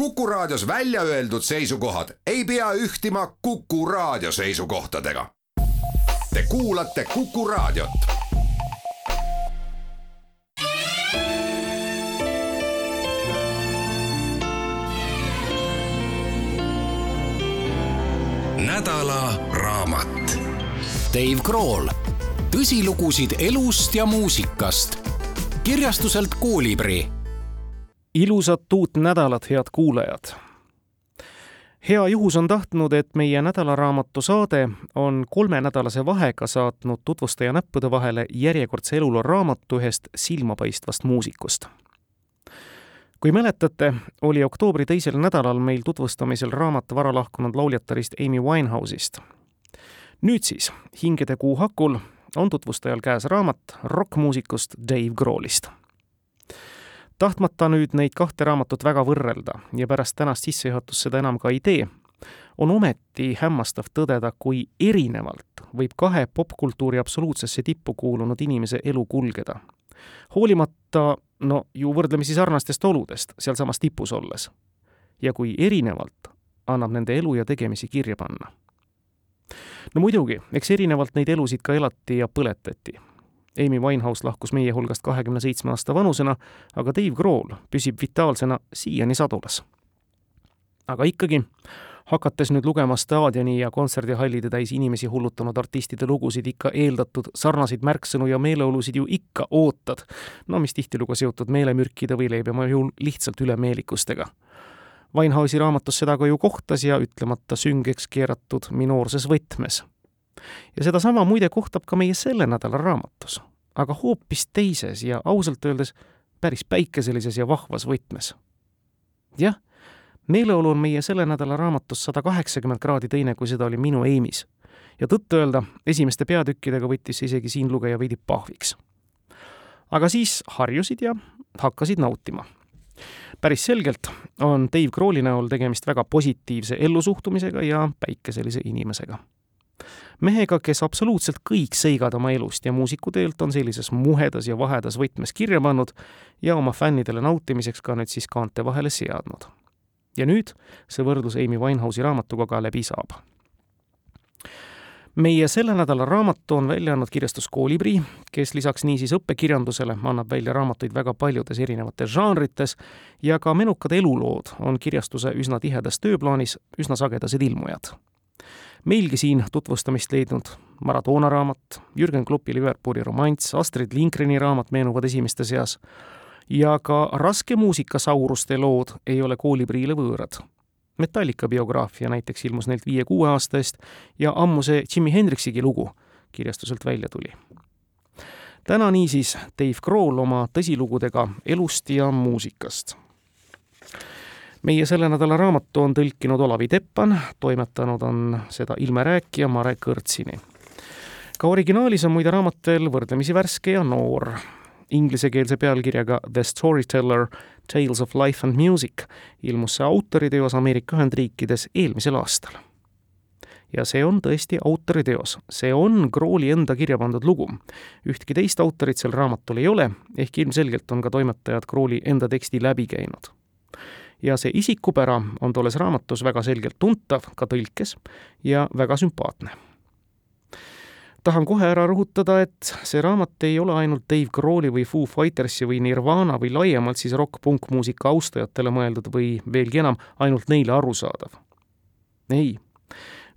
Kuku Raadios välja öeldud seisukohad ei pea ühtima Kuku Raadio seisukohtadega. Te kuulate Kuku Raadiot. nädala raamat. Dave Grohl, tõsilugusid elust ja muusikast. kirjastuselt Koolibri ilusat uut nädalat, head kuulajad! hea juhus on tahtnud, et meie nädalaraamatu saade on kolmenädalase vahega saatnud tutvustaja näppude vahele järjekordse eluloo raamatu ühest silmapaistvast muusikust. kui mäletate, oli oktoobri teisel nädalal meil tutvustamisel raamat vara lahkunud lauljatarist Amy Winehouse'ist. nüüd siis, Hingede kuu hakul, on tutvustajal käes raamat rokkmuusikust Dave Grohlist tahtmata nüüd neid kahte raamatut väga võrrelda ja pärast tänast sissejuhatust seda enam ka ei tee, on ometi hämmastav tõdeda, kui erinevalt võib kahe popkultuuri absoluutsesse tippu kuulunud inimese elu kulgeda. hoolimata no ju võrdlemisi sarnastest oludest sealsamas tipus olles. ja kui erinevalt annab nende elu ja tegemisi kirja panna. no muidugi, eks erinevalt neid elusid ka elati ja põletati Amy Winehouse lahkus meie hulgast kahekümne seitsme aasta vanusena, aga Dave Grohl püsib vitaalsena siiani sadulas. aga ikkagi, hakates nüüd lugema staadioni ja kontserdihallide täis inimesi hullutanud artistide lugusid, ikka eeldatud sarnaseid märksõnu ja meeleolusid ju ikka ootad. no mis tihtilugu seotud meelemürkide või leebema juhul lihtsalt ülemeelikustega. Winehouse'i raamatus seda ka ju kohtas ja ütlemata süngeks keeratud minoorses võtmes ja sedasama muide kohtab ka meie selle nädala raamatus, aga hoopis teises ja ausalt öeldes päris päikeselises ja vahvas võtmes. jah, meeleolu on meie selle nädala raamatus sada kaheksakümmend kraadi teine, kui seda oli minu Eimis. ja tõtt-öelda, esimeste peatükkidega võttis isegi siin lugeja veidi pahviks. aga siis harjusid ja hakkasid nautima päris selgelt on Dave Grohli näol tegemist väga positiivse ellusuhtumisega ja päikeselise inimesega mehega, kes absoluutselt kõik seigad oma elust ja muusikuteelt on sellises muhedas ja vahedas võtmes kirja pannud ja oma fännidele nautimiseks ka nüüd siis kaante vahele seadnud. ja nüüd see võrdlus Amy Winehouse'i raamatuga ka läbi saab meie selle nädala raamatu on välja andnud kirjastus Koolibri, kes lisaks niisiis õppekirjandusele annab välja raamatuid väga paljudes erinevates žanrites ja ka menukad elulood on kirjastuse üsna tihedas tööplaanis üsna sagedased ilmujad meilgi siin tutvustamist leidnud Maradona raamat, Jürgen Kloppi Liverpooli romanss, Astrid Lindgreni raamat meenuvad esimeste seas ja ka raske muusika sauruste lood ei ole koolipriile võõrad. Metallica biograafia näiteks ilmus neilt viie-kuue aasta eest ja ammu see Jimi Hendrixigi lugu kirjastuselt välja tuli. täna niisiis Dave Grohl oma tõsilugudega elust ja muusikast meie selle nädala raamatu on tõlkinud Olavi Teppan, toimetanud on seda ilmerääkija Mare Kõrtsini. ka originaalis on muide raamat veel võrdlemisi värske ja noor. Inglisekeelse pealkirjaga The Storyteller Tales of Life and Music ilmus see autoriteos Ameerika Ühendriikides eelmisel aastal ja see on tõesti autoriteos, see on Krooli enda kirja pandud lugu. ühtki teist autorit sel raamatul ei ole, ehk ilmselgelt on ka toimetajad Krooli enda teksti läbi käinud ja see isikupära on tolles raamatus väga selgelt tuntav ka tõlkes ja väga sümpaatne. tahan kohe ära rõhutada, et see raamat ei ole ainult Dave Grohli või Foo Fightersi või Nirvana või laiemalt siis rock-punkmuusika austajatele mõeldud või veelgi enam, ainult neile arusaadav. ei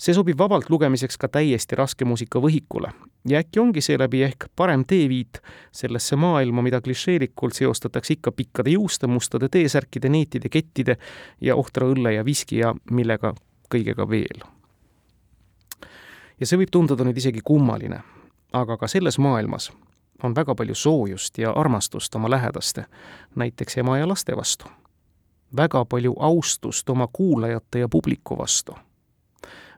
see sobib vabalt lugemiseks ka täiesti raske muusika võhikule ja äkki ongi seeläbi ehk parem teeviit sellesse maailma, mida klišeelikult seostatakse ikka pikkade juuste, mustade T-särkide, neetide, kettide ja ohtra õlle ja viski ja millega kõigega veel. ja see võib tunduda nüüd isegi kummaline, aga ka selles maailmas on väga palju soojust ja armastust oma lähedaste, näiteks ema ja laste vastu. väga palju austust oma kuulajate ja publiku vastu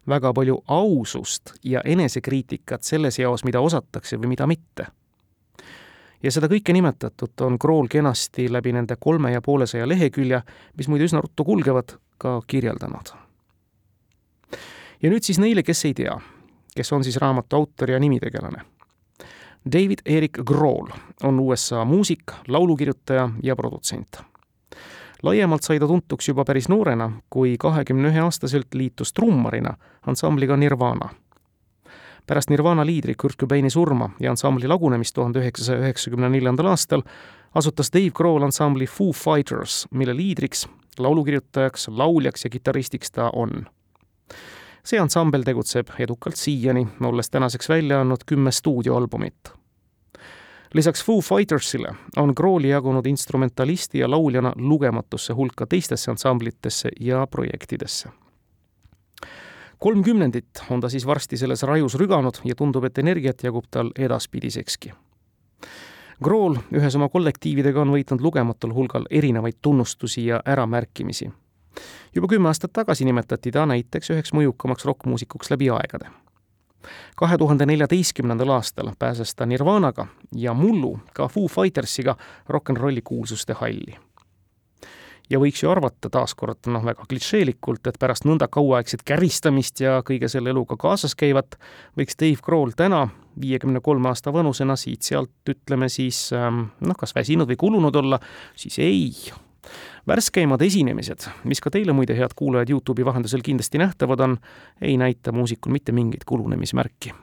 väga palju ausust ja enesekriitikat selles jaos, mida osatakse või mida mitte. ja seda kõike nimetatut on Krool kenasti läbi nende kolme ja poolesaja lehekülje, mis muide üsna ruttu kulgevad, ka kirjeldanud. ja nüüd siis neile, kes ei tea, kes on siis raamatu autor ja nimitegelane. David Erik Grohl on USA muusik, laulukirjutaja ja produtsent laiemalt sai ta tuntuks juba päris noorena, kui kahekümne ühe aastaselt liitus trummarina ansambliga Nirvana pärast Nirvana liidri Kurt Cobaini surma ja ansambli lagunemist tuhande üheksasaja üheksakümne neljandal aastal asutas Dave Grohl ansambli Foo Fighters, mille liidriks, laulukirjutajaks, lauljaks ja kitarristiks ta on. see ansambel tegutseb edukalt siiani, olles tänaseks välja andnud kümme stuudioalbumit lisaks Foo Fightersile on Crawli jagunud instrumentalisti ja lauljana lugematusse hulka teistesse ansamblitesse ja projektidesse kolm kümnendit on ta siis varsti selles rajus rüganud ja tundub, et energiat jagub tal edaspidisekski. Grool ühes oma kollektiividega on võitnud lugematul hulgal erinevaid tunnustusi ja äramärkimisi. juba kümme aastat tagasi nimetati ta näiteks üheks mõjukamaks rokkmuusikuks läbi aegade. Kahe tuhande neljateistkümnendal aastal pääses ta Nirvanaga ja mullu ka Foo Fightersiga rock n rolli kuulsuste halli ja võiks ju arvata taaskord noh, väga klišeelikult, et pärast nõnda kauaaegset käristamist ja kõige selle eluga kaasas käivat, võiks Dave Grohl täna, viiekümne kolme aasta vanusena siit-sealt ütleme siis ähm, noh, kas väsinud või kulunud olla, siis ei. Värskeimad esinemised, mis ka teile muide, head kuulajad, Youtube'i vahendusel kindlasti nähtavad on, ei näita muusikul mitte mingit kulunemismärki.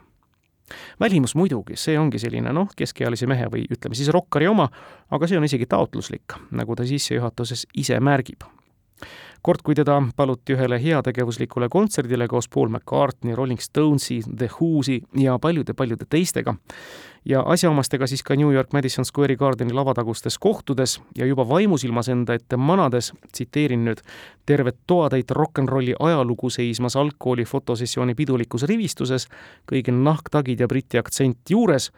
Välimus muidugi, see ongi selline noh, keskealise mehe või ütleme siis rokkari oma, aga see on isegi taotluslik, nagu ta sissejuhatuses ise märgib kord, kui teda paluti ühele heategevuslikule kontserdile koos Paul McCartney, Rolling Stonesi, The Who'si ja paljude-paljude teistega ja asjaomastega siis ka New York Madison Square Gardeni lavatagustes kohtudes ja juba vaimusilmas enda ette manades, tsiteerin nüüd, tervet toatäit rock n rolli ajalugu seismas algkooli fotosessiooni pidulikus rivistuses, kõigil nahktagid ja briti aktsent juures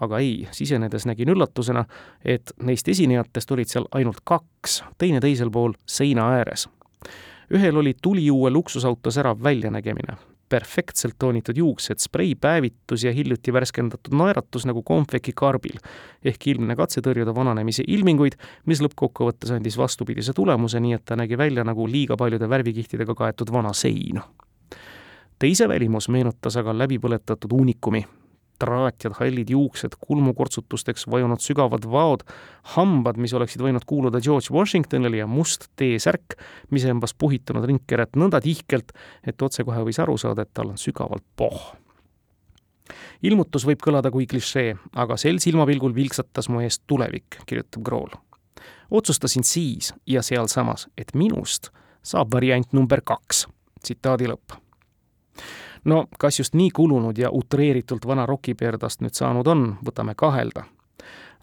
aga ei, sisenedes nägin üllatusena, et neist esinejatest olid seal ainult kaks, teine teisel pool seina ääres ühel oli tuliuue luksusauto särav väljanägemine, perfektselt toonitud juuksed, spreipäevitus ja hiljuti värskendatud naeratus nagu konfeki karbil. Ehk ilmne katse tõrjuda vananemise ilminguid, mis lõppkokkuvõttes andis vastupidise tulemuse, nii et ta nägi välja nagu liiga paljude värvikihtidega kaetud vana sein. teise välimus meenutas aga läbipõletatud uunikumi, traatjad, hallid juuksed, kulmukortsutusteks vajunud sügavad vaod, hambad, mis oleksid võinud kuuluda George Washingtonile ja must T-särk, mis embas puhitunud ringkeret nõnda tihkelt, et otsekohe võis aru saada, et tal on sügavalt pohh. ilmutus võib kõlada kui klišee, aga sel silmapilgul vilksatas mu eest tulevik, kirjutab Grohl. otsustasin siis ja sealsamas, et minust saab variant number kaks. tsitaadi lõpp no kas just nii kulunud ja utreeritult vana rokiperdast nüüd saanud on, võtame kahelda.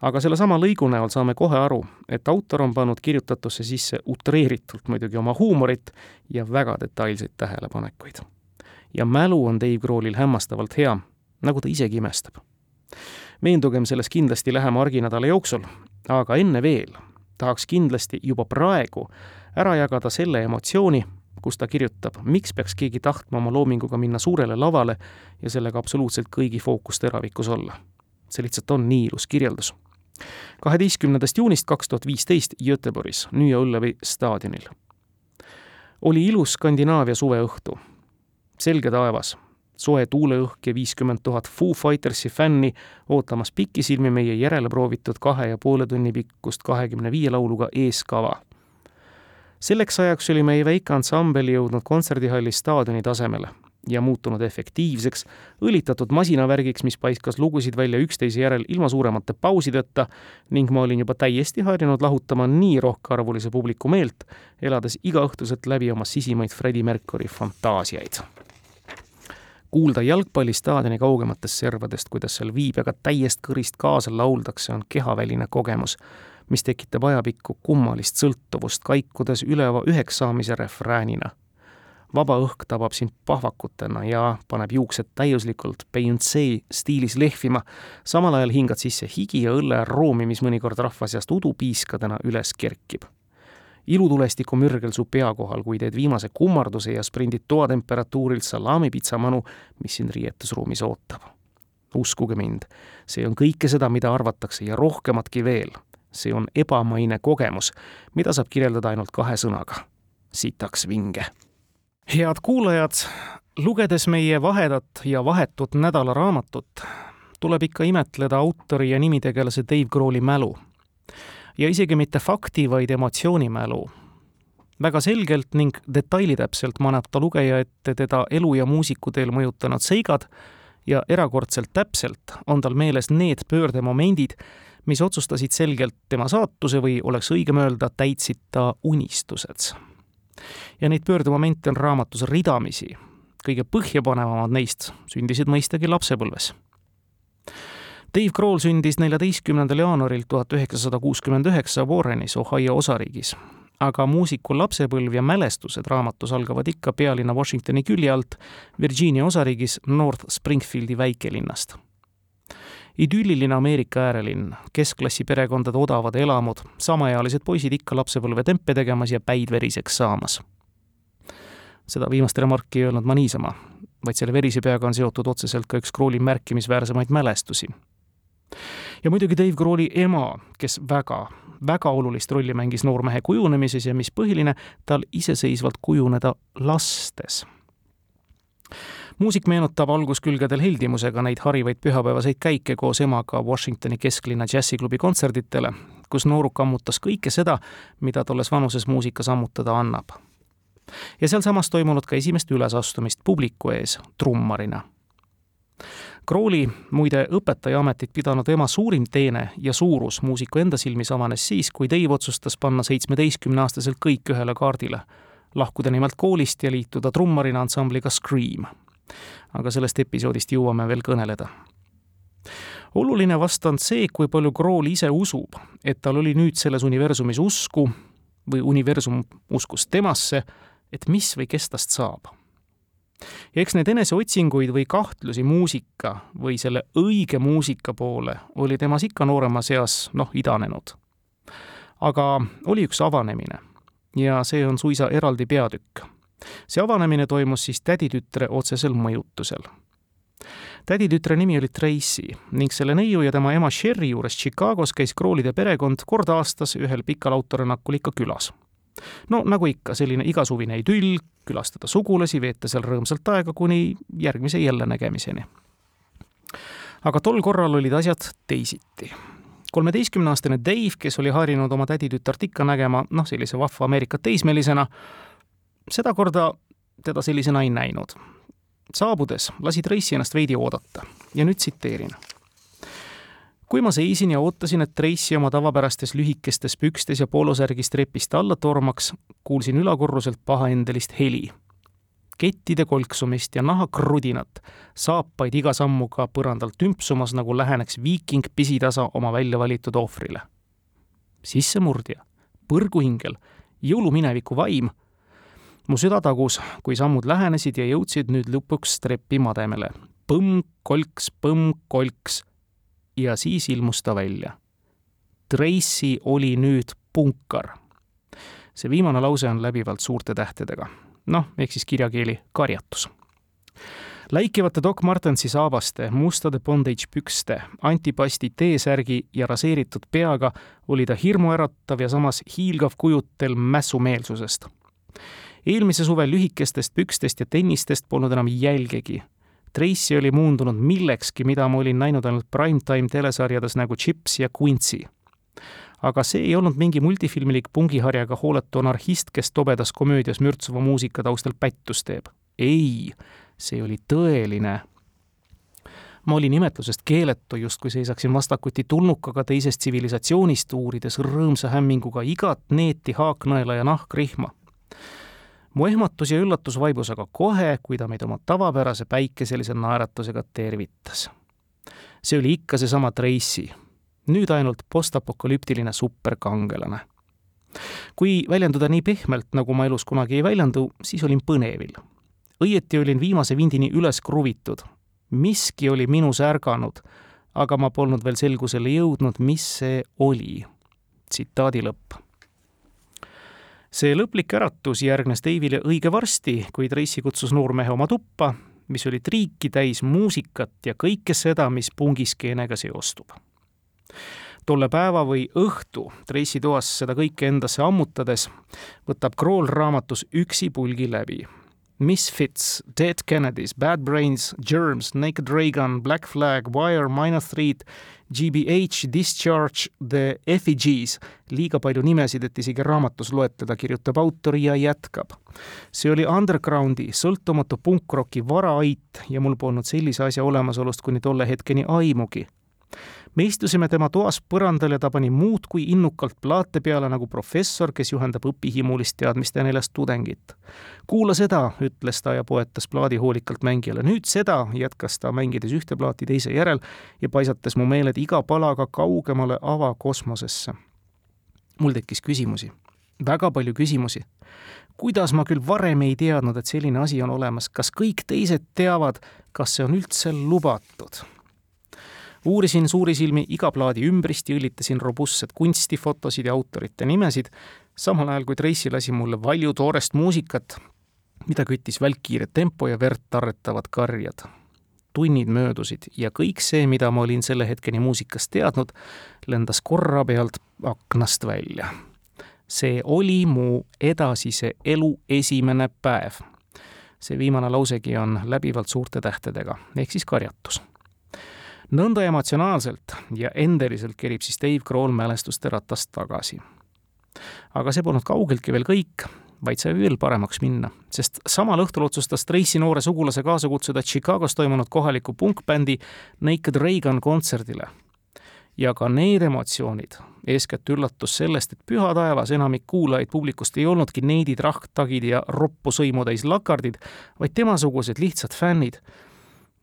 aga sellesama lõigu näol saame kohe aru, et autor on pannud kirjutatusse sisse utreeritult muidugi oma huumorit ja väga detailseid tähelepanekuid. ja mälu on Dave Grohlil hämmastavalt hea, nagu ta isegi imestab. veendugem selles kindlasti lähema arginädala jooksul, aga enne veel tahaks kindlasti juba praegu ära jagada selle emotsiooni, kus ta kirjutab, miks peaks keegi tahtma oma loominguga minna suurele lavale ja sellega absoluutselt kõigi fookusteravikus olla. see lihtsalt on nii ilus kirjeldus. kaheteistkümnendast juunist kaks tuhat viisteist Göteborgis, Nõia Õllevi staadionil. oli ilus Skandinaavia suveõhtu. selge taevas, soe tuuleõhk ja viiskümmend tuhat Foo Fightersi fänni ootamas pikisilmi meie järele proovitud kahe ja poole tunni pikkust kahekümne viie lauluga eeskava selleks ajaks oli meie väike ansambel jõudnud kontserdihalli staadioni tasemele ja muutunud efektiivseks, õlitatud masinavärgiks, mis paiskas lugusid välja üksteise järel ilma suuremate pausideta ning ma olin juba täiesti harjunud lahutama nii rohkearvulise publiku meelt, elades igaõhtuselt läbi oma sisimaid Freddie Mercury fantaasiaid. kuulda jalgpallistaadioni kaugematest servadest, kuidas seal viibjaga täiest kõrist kaasa lauldakse, on kehaväline kogemus mis tekitab ajapikku kummalist sõltuvust, kaikudes üleva üheks saamise refräänina. vaba õhk tabab sind pahvakutena ja paneb juuksed täiuslikult Beyonce stiilis lehvima, samal ajal hingad sisse higi ja õllearoomi, mis mõnikord rahva seast udupiiskadena üles kerkib ilutulestiku mürgel su pea kohal, kui teed viimase kummarduse ja sprindid toatemperatuurilt salaamipitsa manu, mis sind riietusruumis ootab. uskuge mind, see on kõike seda, mida arvatakse ja rohkematki veel see on ebamaine kogemus, mida saab kirjeldada ainult kahe sõnaga. sitaks vinge. head kuulajad, lugedes meie vahedat ja vahetut nädalaraamatut, tuleb ikka imetleda autori ja nimitegelase Dave Grohli mälu. ja isegi mitte fakti, vaid emotsioonimälu väga selgelt ning detailitäpselt maneb ta lugeja ette teda elu ja muusikuteel mõjutanud seigad ja erakordselt täpselt on tal meeles need pöördemomendid, mis otsustasid selgelt tema saatuse või oleks õigem öelda, täitsid ta unistused. ja neid pöördemomente on raamatus ridamisi. kõige põhjapanevamad neist sündisid mõistagi lapsepõlves. Dave Grohl sündis neljateistkümnendal jaanuaril tuhat üheksasada kuuskümmend üheksa Warrenis, Ohio osariigis aga muusiku lapsepõlv ja mälestused raamatus algavad ikka pealinna Washingtoni külje alt Virginia osariigis North Springfieldi väikelinnast. Idülliline Ameerika äärelinn, keskklassi perekondade odavad elamud, samaealised poisid ikka lapsepõlve tempe tegemas ja päid veriseks saamas. seda viimast remarki ei öelnud ma niisama, vaid selle verise peaga on seotud otseselt ka üks Krooli märkimisväärsemaid mälestusi ja muidugi Dave Grohli ema, kes väga, väga olulist rolli mängis noormehe kujunemises ja mis põhiline, tal iseseisvalt kujuneda lastes muusik meenutab alguskülgedel heldimusega neid harivaid pühapäevaseid käike koos emaga Washingtoni kesklinna džässiklubi kontserditele, kus nooruk ammutas kõike seda, mida tolles vanuses muusikas ammutada annab. ja sealsamas toimunud ka esimest ülesastumist publiku ees trummarina Krooli, muide õpetajaametit pidanud ema suurim teene ja suurus muusiku enda silmis avanes siis, kui Dave otsustas panna seitsmeteistkümneaastaselt kõik ühele kaardile, lahkuda nimelt koolist ja liituda trummarina ansambliga Scream. Aga sellest episoodist jõuame veel kõneleda. oluline vast on see, kui palju Krool ise usub, et tal oli nüüd selles universumis usku või universum uskus temasse, et mis või kes tast saab ja eks neid eneseotsinguid või kahtlusi muusika või selle õige muusika poole oli temas ikka nooremas eas, noh, idanenud. aga oli üks avanemine ja see on suisa eraldi peatükk. See avanemine toimus siis täditütre otsesel mõjutusel. Täditütre nimi oli Tracy ning selle neiu ja tema ema Sherry juures Chicagos käis Kroolide perekond kord aastas ühel pikal autorännakul ikka külas. No nagu ikka, selline igasuvine idüll, külastada sugulasi, veeta seal rõõmsalt aega kuni järgmise jällenägemiseni. aga tol korral olid asjad teisiti. Kolmeteistkümneaastane Dave, kes oli harjunud oma täditütart ikka nägema, noh, sellise vahva Ameerika teismelisena, sedakorda teda sellisena ei näinud. saabudes lasi Tracy ennast veidi oodata ja nüüd tsiteerin kui ma seisin ja ootasin, et Tracy oma tavapärastes lühikestes pükstes ja poolosärgis trepist alla tormaks, kuulsin ülakorruselt pahaendelist heli. kettide kolksumist ja nahakrudinat, saapaid iga sammuga põrandalt tümpsumas, nagu läheneks viiking pisitasa oma välja valitud ohvrile. sissemurdja, põrguhingel, jõulumineviku vaim mu süda tagus, kui sammud lähenesid ja jõudsid nüüd lõpuks trepi mademele. põmm, kolks, põmm, kolks ja siis ilmus ta välja. Tracy oli nüüd punkar. see viimane lause on läbivalt suurte tähtedega. noh, ehk siis kirjakeeli karjatus läikivate Doc Martensi saabaste, mustade bondage pükste, antipasti T-särgi ja raseeritud peaga oli ta hirmuäratav ja samas hiilgav kujutel mässumeelsusest. Eelmise suve lühikestest pükstest ja tennistest polnud enam jälgegi Tracy oli muundunud millekski, mida ma olin näinud ainult primetime telesarjades nagu Chips ja Quincy. aga see ei olnud mingi multifilmilik pungiharjaga hooletu anarhist, kes tobedas komöödias mürtsuva muusika taustal pättust teeb. ei, see oli tõeline ma olin imetlusest keeletu, justkui seisaksin vastakuti tulnukaga teisest tsivilisatsioonist, uurides rõõmsa hämminguga igat neeti, haaknõela ja nahkrihma mu ehmatus ja üllatus vaibus aga kohe, kui ta meid oma tavapärase päikeselise naeratusega tervitas. see oli ikka seesama Tracy, nüüd ainult postapokalüptiline superkangelane. kui väljenduda nii pehmelt, nagu ma elus kunagi ei väljendu, siis olin põnevil. õieti olin viimase vindini üles kruvitud. miski oli minus ärganud, aga ma polnud veel selgusele jõudnud, mis see oli. tsitaadi lõpp see lõplik äratus järgnes Dave'ile õige varsti, kui Tracy kutsus noormehe oma tuppa, mis oli triiki täis muusikat ja kõike seda, mis pungiskeenega seostub. tolle päeva või õhtu Tracy toas seda kõike endasse ammutades, võtab Kroll raamatus üksipulgi läbi Misfits, Dead Kennedys, Bad Brains, Germs, Naked Raygun, Black Flag, Wire, Minor Threat, GBH Discharge the Effigies, liiga palju nimesid, et isegi raamatus loetleda, kirjutab autor ja jätkab. see oli undergroundi, sõltumatu punkroki varaait ja mul polnud sellise asja olemasolust kuni tolle hetkeni aimugi me istusime tema toas põrandal ja ta pani muudkui innukalt plaate peale nagu professor, kes juhendab õpihimulist teadmiste neljast tudengit. kuula seda, ütles ta ja poetas plaadi hoolikalt mängijale. nüüd seda, jätkas ta, mängides ühte plaati teise järel ja paisates mu meeled iga palaga kaugemale avakosmosesse. mul tekkis küsimusi, väga palju küsimusi kuidas ma küll varem ei teadnud, et selline asi on olemas, kas kõik teised teavad, kas see on üldse lubatud? Uurisin suurisilmi iga plaadi ümbrist ja õlitasin robustset kunstifotosid ja autorite nimesid, samal ajal kui Tracy lasi mulle valju toorest muusikat, mida küttis välkkiire tempo ja verd tarretavad karjad. tunnid möödusid ja kõik see, mida ma olin selle hetkeni muusikast teadnud, lendas korra pealt aknast välja. see oli mu edasise elu esimene päev. see viimane lausegi on läbivalt suurte tähtedega, ehk siis karjatus nõnda emotsionaalselt ja endeliselt kerib siis Dave Grohl mälestuste ratast tagasi. aga see polnud kaugeltki veel kõik, vaid sai veel paremaks minna, sest samal õhtul otsustas Tracy noore sugulase kaasa kutsuda Chicagos toimunud kohaliku punkbändi Naked Reagan kontserdile. ja ka need emotsioonid, eeskätt üllatus sellest, et püha taevas enamik kuulajaid publikust ei olnudki neidid, rahktagid ja roppu sõimutäis lakardid, vaid temasugused lihtsad fännid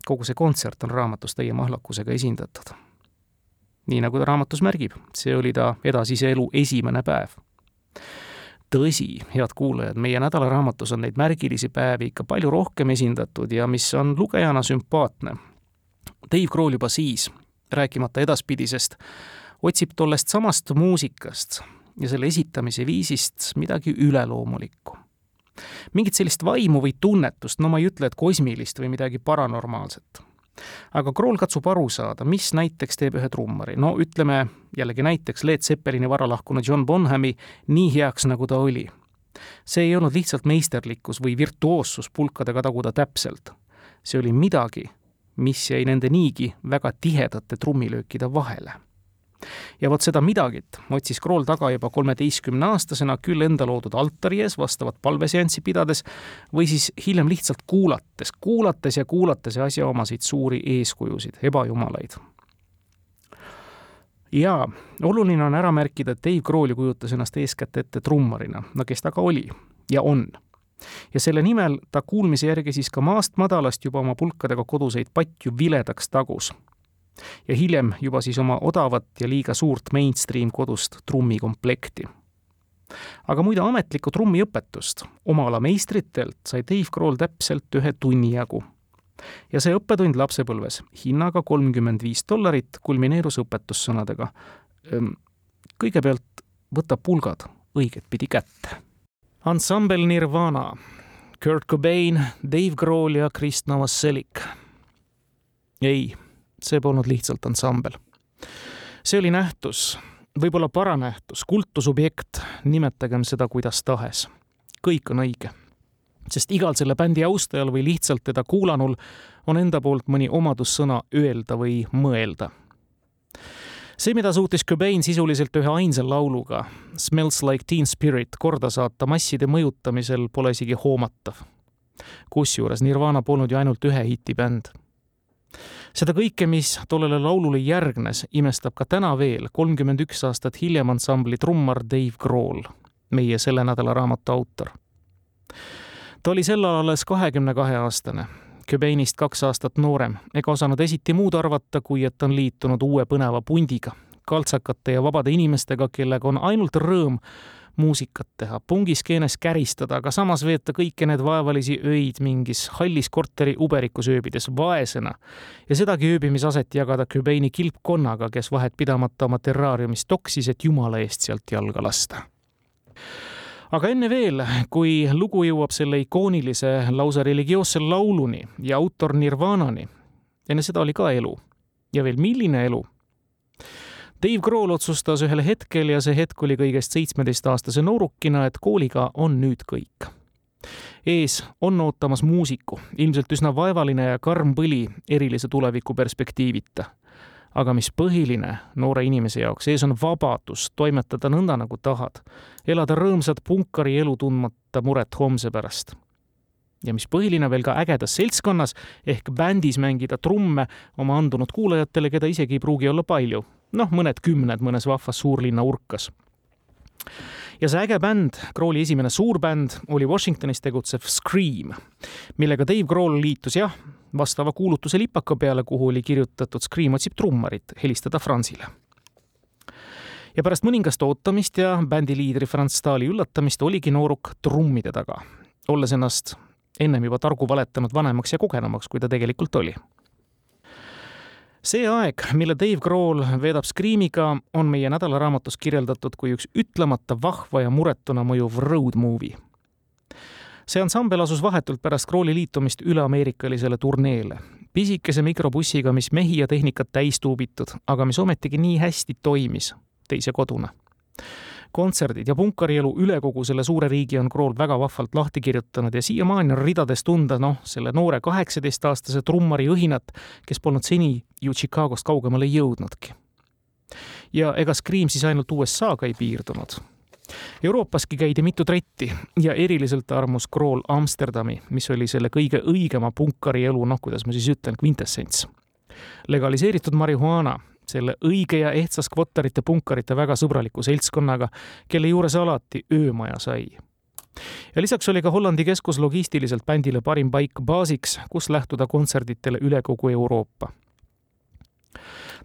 kogu see kontsert on raamatus täie mahlakusega esindatud. nii nagu ta raamatus märgib, see oli ta edasise elu esimene päev. tõsi, head kuulajad, meie nädalaraamatus on neid märgilisi päevi ikka palju rohkem esindatud ja mis on lugejana sümpaatne. Dave Grohl juba siis, rääkimata edaspidisest, otsib tollest samast muusikast ja selle esitamise viisist midagi üleloomulikku mingit sellist vaimu või tunnetust, no ma ei ütle, et kosmilist või midagi paranormaalset. aga Krool katsub aru saada, mis näiteks teeb ühe trummari, no ütleme jällegi näiteks Led Zeppelini varalahkunud John Bonhami nii heaks, nagu ta oli. see ei olnud lihtsalt meisterlikkus või virtuoossus pulkadega taguda täpselt. see oli midagi, mis jäi nende niigi väga tihedate trummilöökide vahele ja vot seda midagit otsis Krool taga juba kolmeteistkümneaastasena küll enda loodud altari ees vastavat palveseanssi pidades või siis hiljem lihtsalt kuulates, kuulates ja kuulates asjaomaseid suuri eeskujusid, ebajumalaid. jaa, oluline on ära märkida, et Dave Grohl ju kujutas ennast eeskätt ette trummarina, no kes ta ka oli ja on. Ja selle nimel ta kuulmise järgi siis ka maast madalast juba oma pulkadega koduseid patju viledaks tagus ja hiljem juba siis oma odavat ja liiga suurt mainstream kodust trummikomplekti. aga muide, ametlikku trummiõpetust oma ala meistritelt sai Dave Grohl täpselt ühe tunni jagu. ja see õppetund lapsepõlves hinnaga kolmkümmend viis dollarit kulmineerus õpetussõnadega. Ehm, kõigepealt võta pulgad õigetpidi kätte. ansambel Nirvana, Kurt Cobain, Dave Grohl ja Krist Novoselic. ei see polnud lihtsalt ansambel. see oli nähtus, võib-olla paranähtus, kultusobjekt, nimetagem seda kuidas tahes. kõik on õige. sest igal selle bändi austajal või lihtsalt teda kuulanul on enda poolt mõni omadussõna öelda või mõelda see, mida suutis Cobain sisuliselt ühe ainsa lauluga, Smells like teen spirit, korda saata masside mõjutamisel, pole isegi hoomatav. kusjuures Nirvana polnud ju ainult ühe hitibänd seda kõike, mis tollele laulule järgnes, imestab ka täna veel, kolmkümmend üks aastat hiljem ansambli trummar Dave Grohl, meie selle nädala raamatu autor. ta oli sel ajal alles kahekümne kahe aastane, Cobainist kaks aastat noorem, ega osanud esiti muud arvata, kui et on liitunud uue põneva pundiga, kaltsakate ja vabade inimestega, kellega on ainult rõõm muusikat teha, pungiskeenes käristada, aga samas veeta kõiki need vaevalisi öid mingis hallis korteri uberikus ööbides vaesena. Ja sedagi ööbimisaset jagada Cobaini kilpkonnaga, kes vahet pidamata oma terraariumis toksis, et jumala eest sealt jalga lasta. Aga enne veel, kui lugu jõuab selle ikoonilise lausa religioosse lauluni ja autor Nirvanani, enne seda oli ka elu. ja veel milline elu Dave Grohl otsustas ühel hetkel ja see hetk oli kõigest seitsmeteistaastase noorukina, et kooliga on nüüd kõik. ees on ootamas muusiku, ilmselt üsna vaevaline ja karm põli erilise tuleviku perspektiivita. aga mis põhiline noore inimese jaoks, ees on vabadus toimetada nõnda, nagu tahad. elada rõõmsat punkari elu, tundmata muret homse pärast. ja mis põhiline veel ka ägedas seltskonnas ehk bändis mängida trumme oma andunud kuulajatele, keda isegi ei pruugi olla palju. Noh, mõned kümned mõnes vahvas suurlinna urkas ja see äge bänd, Crawli esimene suurbänd, oli Washingtonis tegutsev Scream, millega Dave Grohl liitus jah, vastava kuulutuse lipaka peale, kuhu oli kirjutatud Scream otsib trummarit, helistada Franzile. ja pärast mõningast ootamist ja bändi liidri Franz Stahli üllatamist oligi nooruk trummide taga, olles ennast ennem juba targu valetanud vanemaks ja kogenumaks, kui ta tegelikult oli see aeg, mille Dave Grohl veedab Screamiga, on meie nädalaraamatus kirjeldatud kui üks ütlemata vahva ja muretuna mõjuv road movie. see ansambel asus vahetult pärast Grohli liitumist üleameerikalisele turneele, pisikese mikrobussiga, mis mehi ja tehnikat täis tuubitud, aga mis ometigi nii hästi toimis teise koduna kontserdid ja punkarielu üle kogu selle suure riigi on Krool väga vahvalt lahti kirjutanud ja siiamaani on ridades tunda, noh, selle noore kaheksateistaastase trummari õhinat, kes polnud seni ju Chicagost kaugemale jõudnudki. ja ega Scream siis ainult USA-ga ei piirdunud. Euroopaski käidi mitu tretti ja eriliselt armus Krool Amsterdami, mis oli selle kõige õigema punkarielu, noh, kuidas ma siis ütlen, kvintessents legaliseeritud marihuaana selle õige ja ehtsas kvotterite punkarite väga sõbraliku seltskonnaga, kelle juures alati öömaja sai. ja lisaks oli ka Hollandi keskus logistiliselt bändile parim paik baasiks, kus lähtuda kontserditele üle kogu Euroopa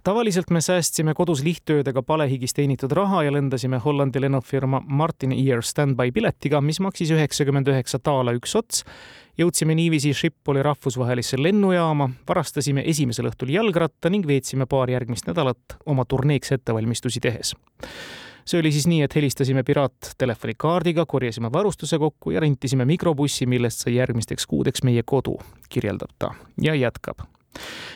tavaliselt me säästsime kodus lihtöödega palehigis teenitud raha ja lendasime Hollandi lennufirma Martin Air standby piletiga, mis maksis üheksakümmend üheksa taala üks ots jõudsime niiviisi Schipholi rahvusvahelisse lennujaama, varastasime esimesel õhtul jalgratta ning veetsime paar järgmist nädalat oma turneeks ettevalmistusi tehes. see oli siis nii, et helistasime piraattelefonikaardiga, korjasime varustuse kokku ja rentisime mikrobussi, millest sai järgmisteks kuudeks meie kodu, kirjeldab ta ja jätkab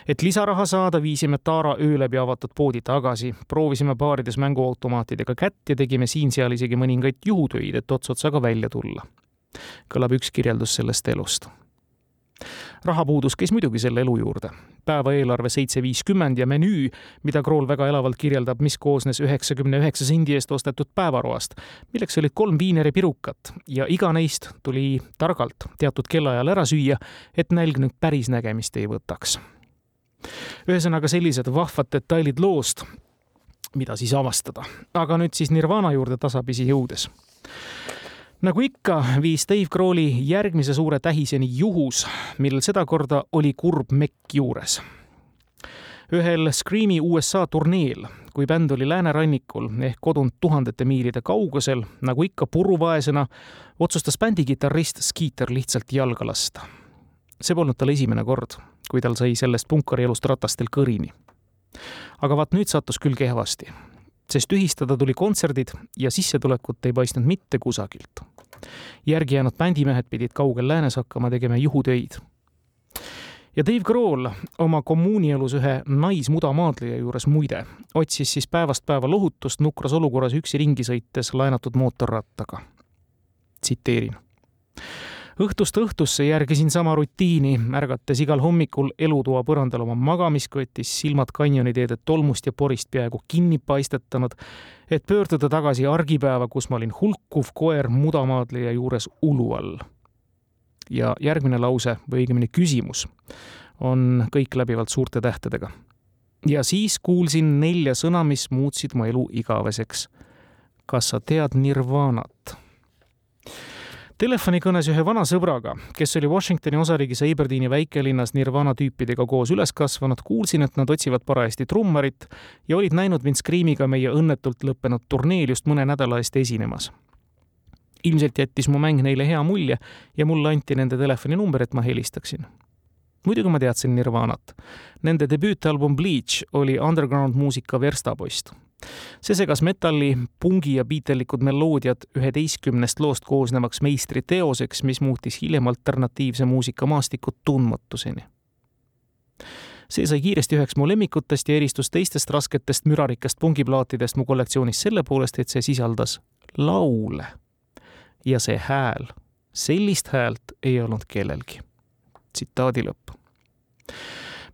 et lisaraha saada, viisime Taara öö läbi avatud poodi tagasi, proovisime baarides mänguautomaatidega kätt ja tegime siin-seal isegi mõningaid juhutöid, et ots otsaga välja tulla kõlab üks kirjeldus sellest elust. Rahapuudus käis muidugi selle elu juurde. päeva eelarve seitse viiskümmend ja menüü, mida Krool väga elavalt kirjeldab, mis koosnes üheksakümne üheksa sendi eest ostetud päevaroast, milleks olid kolm viineripirukat ja iga neist tuli targalt teatud kellaajal ära süüa, et nälg nüüd päris nägemist ei võtaks. ühesõnaga sellised vahvad detailid loost, mida siis avastada. aga nüüd siis Nirvana juurde tasapisi jõudes nagu ikka, viis Dave Crawley järgmise suure tähiseni juhus, millel sedakorda oli kurb mekk juures. ühel Screami USA turneel, kui bänd oli läänerannikul ehk kodunud tuhandete miilide kaugusel, nagu ikka puruvaesena, otsustas bändi kitarrist Skeeter lihtsalt jalga lasta. see polnud tal esimene kord, kui tal sai sellest punkarielust ratastel kõrini. aga vaat nüüd sattus küll kehvasti sest tühistada tuli kontserdid ja sissetulekut ei paistnud mitte kusagilt. järgi jäänud bändimehed pidid kaugel läänes hakkama tegema juhutöid. ja Dave Grohl oma kommuunielus ühe naismudamaadleja juures muide otsis siis päevast päeva lohutust nukras olukorras üksi ringi sõites laenatud mootorrattaga. tsiteerin õhtust õhtusse järgisin sama rutiini, ärgates igal hommikul elutoa põrandal oma magamiskotis, silmad kanjoniteede tolmust ja porist peaaegu kinni paistetanud, et pöörduda tagasi argipäeva, kus ma olin hulkuv koer mudamaadleja juures ulu all. ja järgmine lause või õigemini küsimus on kõik läbivalt suurte tähtedega. ja siis kuulsin nelja sõna, mis muutsid mu elu igaveseks. kas sa tead Nirvanat? Telefonikõnes ühe vana sõbraga, kes oli Washingtoni osariigis Aberdeeni väikelinnas Nirvana tüüpidega koos üles kasvanud, kuulsin, et nad otsivad parajasti trummarit ja olid näinud mind Screamiga meie õnnetult lõppenud turneel just mõne nädala eest esinemas. ilmselt jättis mu mäng neile hea mulje ja mulle anti nende telefoninumber, et ma helistaksin muidugi ma teadsin Nirvanat. Nende debüütalbum Bleach oli underground muusika verstapost see segas metalli, pungi ja biitellikud meloodiad üheteistkümnest loost koosnevaks meistriteoseks, mis muutis hiljem alternatiivse muusika maastikut tundmatuseni. see sai kiiresti üheks mu lemmikutest ja eristus teistest rasketest mürarikast pungiplaatidest mu kollektsioonis selle poolest, et see sisaldas laule. ja see hääl, sellist häält ei olnud kellelgi. tsitaadi lõpp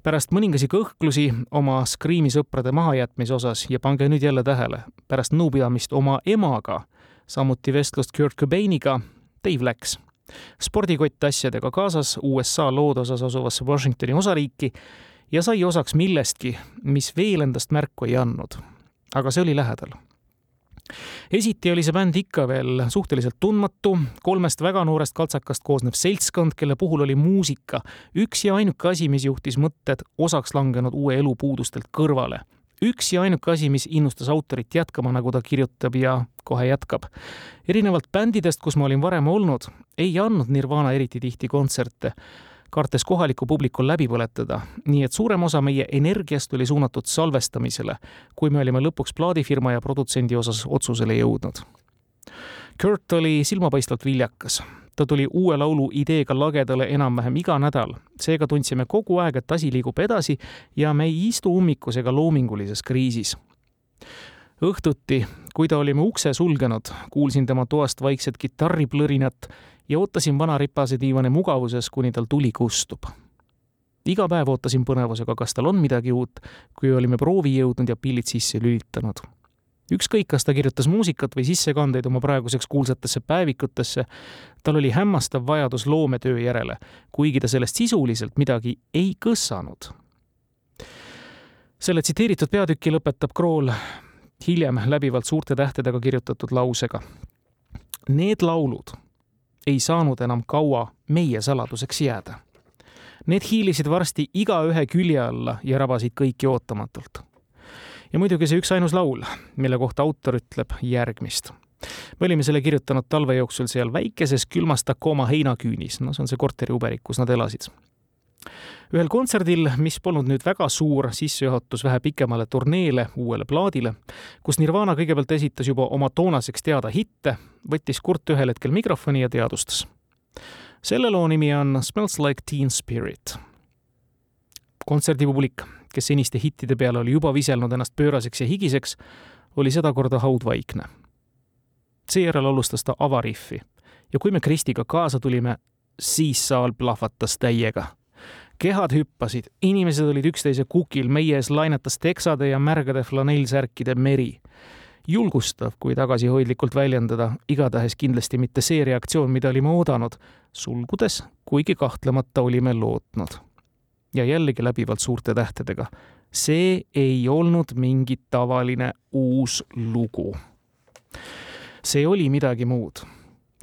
pärast mõningasi kõhklusi oma Screami sõprade mahajätmise osas ja pange nüüd jälle tähele, pärast nõupidamist oma emaga, samuti vestlust Kurt Cobainiga, Dave läks spordikott asjadega kaasas USA loodosas asuvasse Washingtoni osariiki ja sai osaks millestki, mis veel endast märku ei andnud. aga see oli lähedal esiti oli see bänd ikka veel suhteliselt tundmatu, kolmest väga noorest kaltsakast koosnev seltskond, kelle puhul oli muusika üks ja ainuke asi, mis juhtis mõtted osaks langenud uue elu puudustelt kõrvale. üks ja ainuke asi, mis innustas autorit jätkama, nagu ta kirjutab ja kohe jätkab. erinevalt bändidest, kus ma olin varem olnud, ei andnud Nirvana eriti tihti kontserte kartes kohaliku publiku läbi põletada, nii et suurem osa meie energiast oli suunatud salvestamisele, kui me olime lõpuks plaadifirma ja produtsendi osas otsusele jõudnud. Kurt oli silmapaistvalt viljakas. ta tuli uue laulu ideega lagedale enam-vähem iga nädal, seega tundsime kogu aeg, et asi liigub edasi ja me ei istu ummikus ega loomingulises kriisis õhtuti, kui ta olime ukse sulgenud, kuulsin tema toast vaikset kitarriplõrinat ja ootasin vana ripase diivani mugavuses, kuni tal tuli kustub. iga päev ootasin põnevusega, kas tal on midagi uut, kui olime proovi jõudnud ja pillid sisse lülitanud. ükskõik, kas ta kirjutas muusikat või sissekandeid oma praeguseks kuulsatesse päevikutesse, tal oli hämmastav vajadus loometöö järele, kuigi ta sellest sisuliselt midagi ei kõssanud. selle tsiteeritud peatüki lõpetab Krool hiljem läbivalt suurte tähtedega kirjutatud lausega. Need laulud ei saanud enam kaua meie saladuseks jääda. Need hiilisid varsti igaühe külje alla ja rabasid kõiki ootamatult. ja muidugi see üksainus laul, mille kohta autor ütleb järgmist. me olime selle kirjutanud talve jooksul seal väikeses külmas Tacoma heinaküünis, no see on see korteri uberik, kus nad elasid ühel kontserdil, mis polnud nüüd väga suur sissejuhatus vähe pikemale turneele, uuele plaadile, kus Nirvana kõigepealt esitas juba oma toonaseks teada hitte, võttis Kurt ühel hetkel mikrofoni ja teadustas. selle loo nimi on Smells like teen spirit. kontserdipublik, kes seniste hittide peale oli juba viselnud ennast pööraseks ja higiseks, oli sedakorda haudvaikne. seejärel alustas ta avariffi ja kui me Kristiga kaasa tulime, siis saal plahvatas täiega kehad hüppasid, inimesed olid üksteise kukil, meie ees lainetas teksade ja märgade flanellsärkide meri. julgustav, kui tagasihoidlikult väljendada, igatahes kindlasti mitte see reaktsioon, mida olime oodanud, sulgudes, kuigi kahtlemata olime lootnud. ja jällegi läbivalt suurte tähtedega. see ei olnud mingi tavaline uus lugu. see oli midagi muud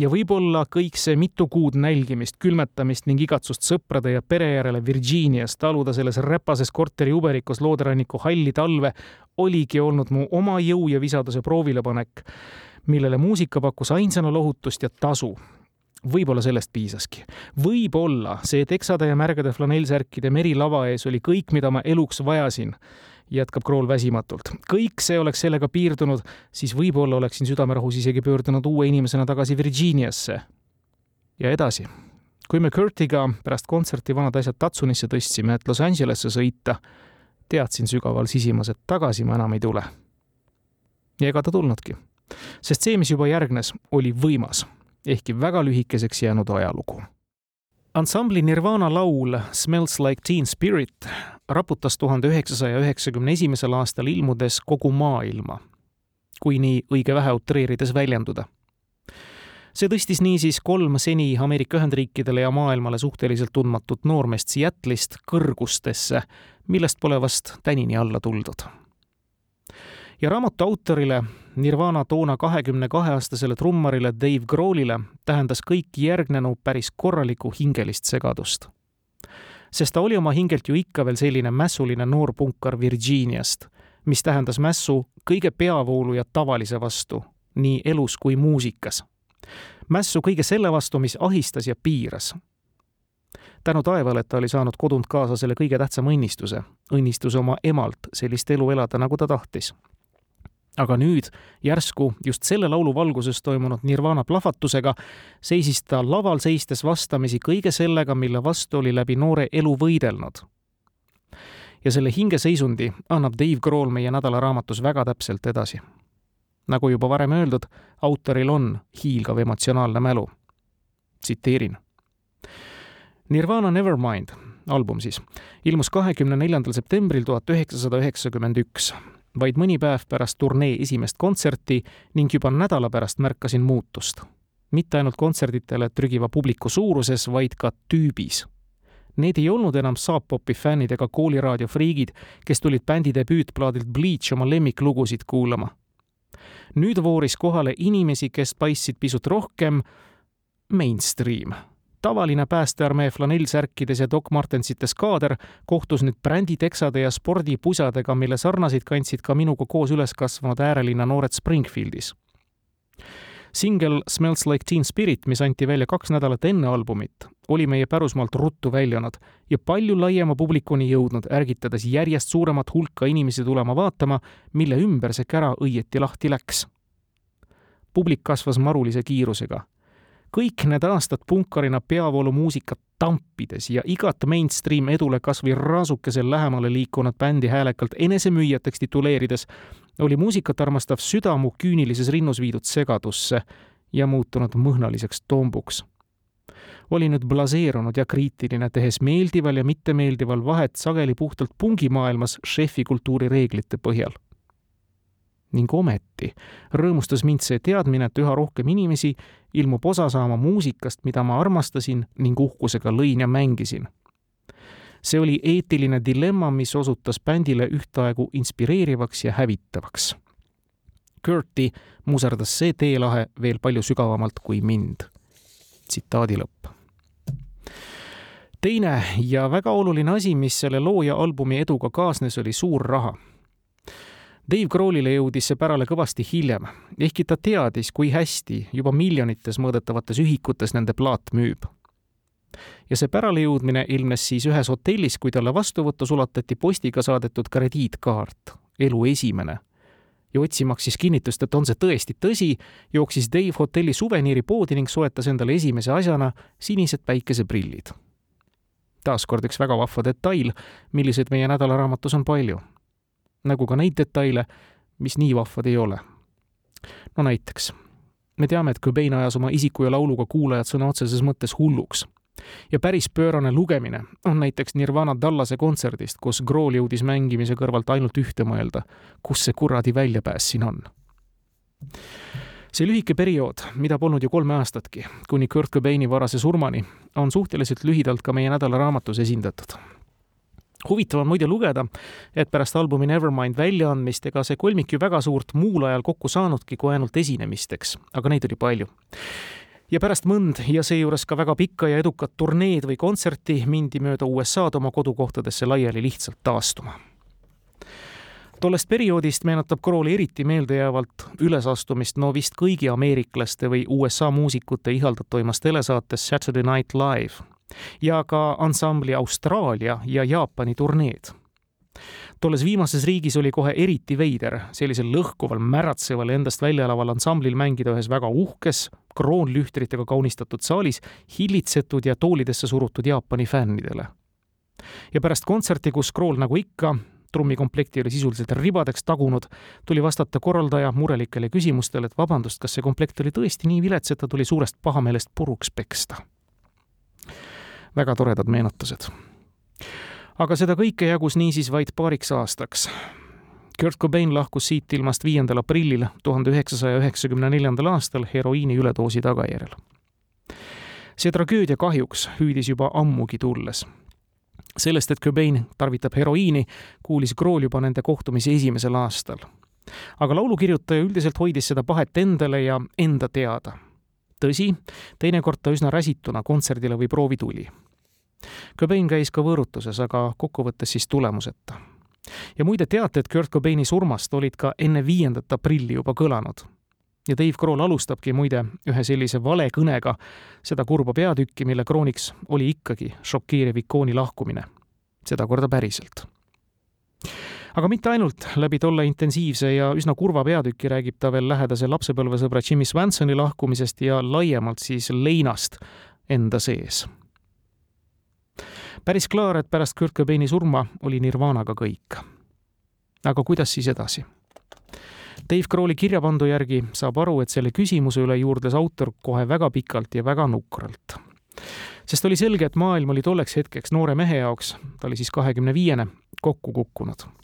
ja võib-olla kõik see mitu kuud nälgimist, külmetamist ning igatsust sõprade ja pere järele Virginias taluda selles räpases korteri uberikus looderanniku halli talve oligi olnud mu oma jõu ja visaduse proovilepanek, millele muusika pakkus ainsana lohutust ja tasu võib-olla sellest piisaski. võib-olla see teksade ja märgade flanellsärkide meri lava ees oli kõik, mida ma eluks vajasin jätkab Krool väsimatult. kõik see oleks sellega piirdunud, siis võib-olla oleksin südamerahus isegi pöördunud uue inimesena tagasi Virginiasse. ja edasi. kui me Kurtiga pärast kontserti vanad asjad Tatsunisse tõstsime, et Los Angelesse sõita, teadsin sügaval sisimas, et tagasi ma enam ei tule. ja ega ta tulnudki. sest see, mis juba järgnes, oli võimas, ehkki väga lühikeseks jäänud ajalugu ansambli Nirvana laul Smells like teen spirit raputas tuhande üheksasaja üheksakümne esimesel aastal ilmudes kogu maailma, kui nii õige vähe utreerides väljenduda. see tõstis niisiis kolm seni Ameerika Ühendriikidele ja maailmale suhteliselt tundmatut noormeest Seattle'ist kõrgustesse, millest pole vast tänini alla tuldud. ja raamatu autorile, Nirvana toona kahekümne kahe aastasele trummarile Dave Grohlile tähendas kõik järgnenu päris korralikku hingelist segadust sest ta oli oma hingelt ju ikka veel selline mässuline noor punkar Virginiast, mis tähendas mässu kõige peavoolu ja tavalise vastu, nii elus kui muusikas. mässu kõige selle vastu, mis ahistas ja piiras. tänu taevale, et ta oli saanud kodunt kaasa selle kõige tähtsama õnnistuse, õnnistuse oma emalt sellist elu elada, nagu ta tahtis aga nüüd järsku just selle laulu valguses toimunud Nirvana plahvatusega seisis ta laval seistes vastamisi kõige sellega, mille vastu oli läbi noore elu võidelnud. ja selle hingeseisundi annab Dave Grohl meie nädalaraamatus väga täpselt edasi. nagu juba varem öeldud, autoril on hiilgav emotsionaalne mälu. tsiteerin. Nirvana Nevermind album siis, ilmus kahekümne neljandal septembril tuhat üheksasada üheksakümmend üks, vaid mõni päev pärast turnee esimest kontserti ning juba nädala pärast märkasin muutust. mitte ainult kontserditele trügiva publiku suuruses, vaid ka tüübis. Need ei olnud enam Saab-Popi fännid ega kooliraadio friigid, kes tulid bändi debüütplaadilt Bleach oma lemmiklugusid kuulama. nüüd vooris kohale inimesi, kes paistsid pisut rohkem mainstream tavaline päästearmee flanellsärkides ja Doc Martensites kaader kohtus nüüd bränditeksade ja spordipusadega, mille sarnasid kandsid ka minuga koos üles kasvanud äärelinna noored Springfieldis. singel Smells Like Teen Spirit, mis anti välja kaks nädalat enne albumit, oli meie pärusmaalt ruttu väljunud ja palju laiema publikuni jõudnud, ärgitades järjest suuremat hulka inimesi tulema vaatama, mille ümber see kära õieti lahti läks. publik kasvas marulise kiirusega kõik need aastad punkarina peavoolumuusikat tampides ja igat mainstream edule kas või raasukesel lähemale liikunud bändi häälekalt enesemüüjateks tituleerides, oli muusikat armastav süda mu küünilises rinnus viidud segadusse ja muutunud mõhnaliseks tombuks. oli nüüd blaseerunud ja kriitiline, tehes meeldival ja mittemeeldival vahet sageli puhtalt pungimaailmas šefi kultuuri reeglite põhjal ning ometi rõõmustas mind see teadmine, et üha rohkem inimesi ilmub osa saama muusikast, mida ma armastasin ning uhkusega lõin ja mängisin. see oli eetiline dilemma, mis osutas bändile ühtaegu inspireerivaks ja hävitavaks. Kurti muserdas see teelahe veel palju sügavamalt kui mind. tsitaadi lõpp teine ja väga oluline asi, mis selle loo ja albumi eduga kaasnes, oli suur raha Dave Grohlile jõudis see pärale kõvasti hiljem, ehkki ta teadis, kui hästi juba miljonites mõõdetavates ühikutes nende plaat müüb. ja see päralejõudmine ilmnes siis ühes hotellis, kui talle vastuvõttu sulatati postiga saadetud krediitkaart, elu esimene. ja otsimaks siis kinnitust, et on see tõesti tõsi, jooksis Dave hotelli suveniiripoodi ning soetas endale esimese asjana sinised päikeseprillid taaskord üks väga vahva detail, milliseid meie nädalaraamatus on palju nagu ka neid detaile, mis nii vahvad ei ole. no näiteks, me teame, et Cobain ajas oma isiku ja lauluga kuulajad sõna otseses mõttes hulluks. ja päris pöörane lugemine on näiteks Nirvana Dallase kontserdist, kus Grohl jõudis mängimise kõrvalt ainult ühte mõelda, kus see kuradi väljapääs siin on see lühike periood, mida polnud ju kolme aastatki, kuni Kurt Cobaini varase surmani, on suhteliselt lühidalt ka meie nädalaraamatus esindatud huvitav on muide lugeda, et pärast albumi Nevermind väljaandmist ega see kolmik ju väga suurt muul ajal kokku saanudki kui ainult esinemisteks, aga neid oli palju. ja pärast mõnd ja seejuures ka väga pikka ja edukat turneed või kontserti mindi mööda USA-d oma kodukohtadesse laiali lihtsalt taastuma tollest perioodist meenutab Crawley eriti meeldejäävalt ülesastumist no vist kõigi ameeriklaste või USA muusikute ihaldatavaimas telesaates Saturday Night Live ja ka ansambli Austraalia ja Jaapani turneed. tolles viimases riigis oli kohe eriti veider sellisel lõhkuval, märatseval, endast välja elaval ansamblil mängida ühes väga uhkes, kroonlühtritega kaunistatud saalis hillitsetud ja toolidesse surutud Jaapani fännidele. ja pärast kontserti, kus Krool nagu ikka trummikomplekti oli sisuliselt ribadeks tagunud, tuli vastata korraldaja murelikele küsimustele, et vabandust, kas see komplekt oli tõesti nii vilets, et ta tuli suurest pahameelest puruks peksta väga toredad meenutused. aga seda kõike jagus niisiis vaid paariks aastaks. Kurt Cobain lahkus siit ilmast viiendal aprillil tuhande üheksasaja üheksakümne neljandal aastal heroiini üledoosi tagajärjel. see tragöödia kahjuks hüüdis juba ammugi tulles sellest, et Cobain tarvitab heroiini, kuulis Krool juba nende kohtumise esimesel aastal. aga laulukirjutaja üldiselt hoidis seda pahet endale ja enda teada tõsi, teinekord ta üsna räsituna kontserdile või proovi tuli. Cobain käis ka võõrutuses, aga kokkuvõttes siis tulemuseta. ja muide, teated Kurt Cobaini surmast olid ka enne viiendat aprilli juba kõlanud. ja Dave Grohl alustabki muide ühe sellise valekõnega seda kurba peatükki, mille krooniks oli ikkagi šokeeriv ikooni lahkumine. sedakorda päriselt aga mitte ainult, läbi tolle intensiivse ja üsna kurva peatüki räägib ta veel lähedase lapsepõlvesõbra Jimmy Swansoni lahkumisest ja laiemalt siis leinast enda sees. päris klaar, et pärast Kurt Cobaini surma oli Nirvanaga kõik. aga kuidas siis edasi? Dave Crawli kirjapandu järgi saab aru, et selle küsimuse üle juurdles autor kohe väga pikalt ja väga nukralt. sest oli selge, et maailm oli tolleks hetkeks noore mehe jaoks, ta oli siis kahekümne viiene, kokku kukkunud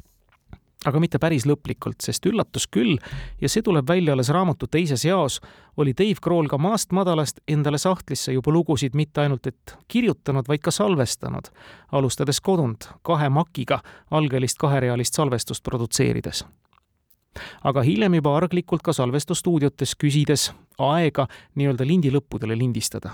aga mitte päris lõplikult, sest üllatus küll, ja see tuleb välja alles raamatu teises jaos, oli Dave Grohl ka maast madalast endale sahtlisse juba lugusid mitte ainult et kirjutanud, vaid ka salvestanud, alustades kodunt kahe makiga algelist kaherealist salvestust produtseerides. Aga hiljem juba arglikult ka salvestusstuudiotes küsides aega nii-öelda lindi lõppudele lindistada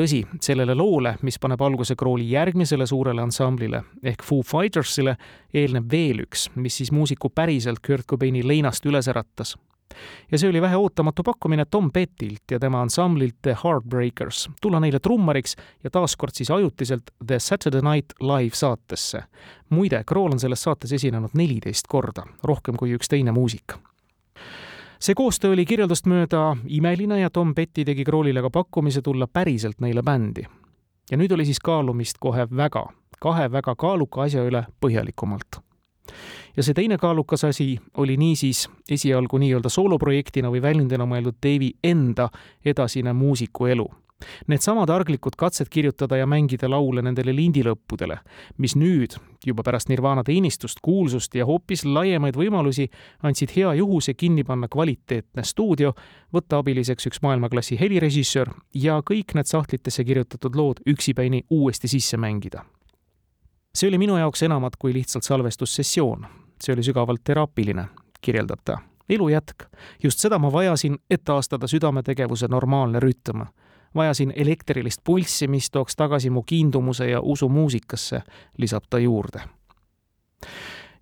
tõsi, sellele loole, mis paneb alguse Crawli järgmisele suurele ansamblile ehk Foo Fightersile, eelneb veel üks, mis siis muusiku päriselt Kurt Cobaini leinast üles äratas. ja see oli vähe ootamatu pakkumine Tom Pettilt ja tema ansamblilt The Heartbreakers tulla neile trummariks ja taaskord siis ajutiselt The Saturday Night Live saatesse. muide, Crawl on selles saates esinenud neliteist korda, rohkem kui üks teine muusik see koostöö oli kirjeldust mööda imeline ja Tom Petty tegi Kroolile ka pakkumise tulla päriselt neile bändi. ja nüüd oli siis kaalumist kohe väga, kahe väga kaaluka asja üle põhjalikumalt. ja see teine kaalukas asi oli niisiis esialgu nii-öelda sooloprojektina või väljundina mõeldud Dave'i enda edasine muusikuelu Needsamad arglikud katsed kirjutada ja mängida laule nendele lindilõppudele, mis nüüd, juba pärast Nirvana teenistust, kuulsust ja hoopis laiemaid võimalusi, andsid hea juhuse kinni panna kvaliteetne stuudio, võtta abiliseks üks maailmaklassi helirežissöör ja kõik need sahtlitesse kirjutatud lood üksipäini uuesti sisse mängida. see oli minu jaoks enamat kui lihtsalt salvestussessioon. see oli sügavalt teraapiline, kirjeldab ta elu jätk. just seda ma vajasin, et taastada südametegevuse normaalne rütm vajasin elektrilist pulssi, mis tooks tagasi mu kiindumuse ja usu muusikasse, lisab ta juurde.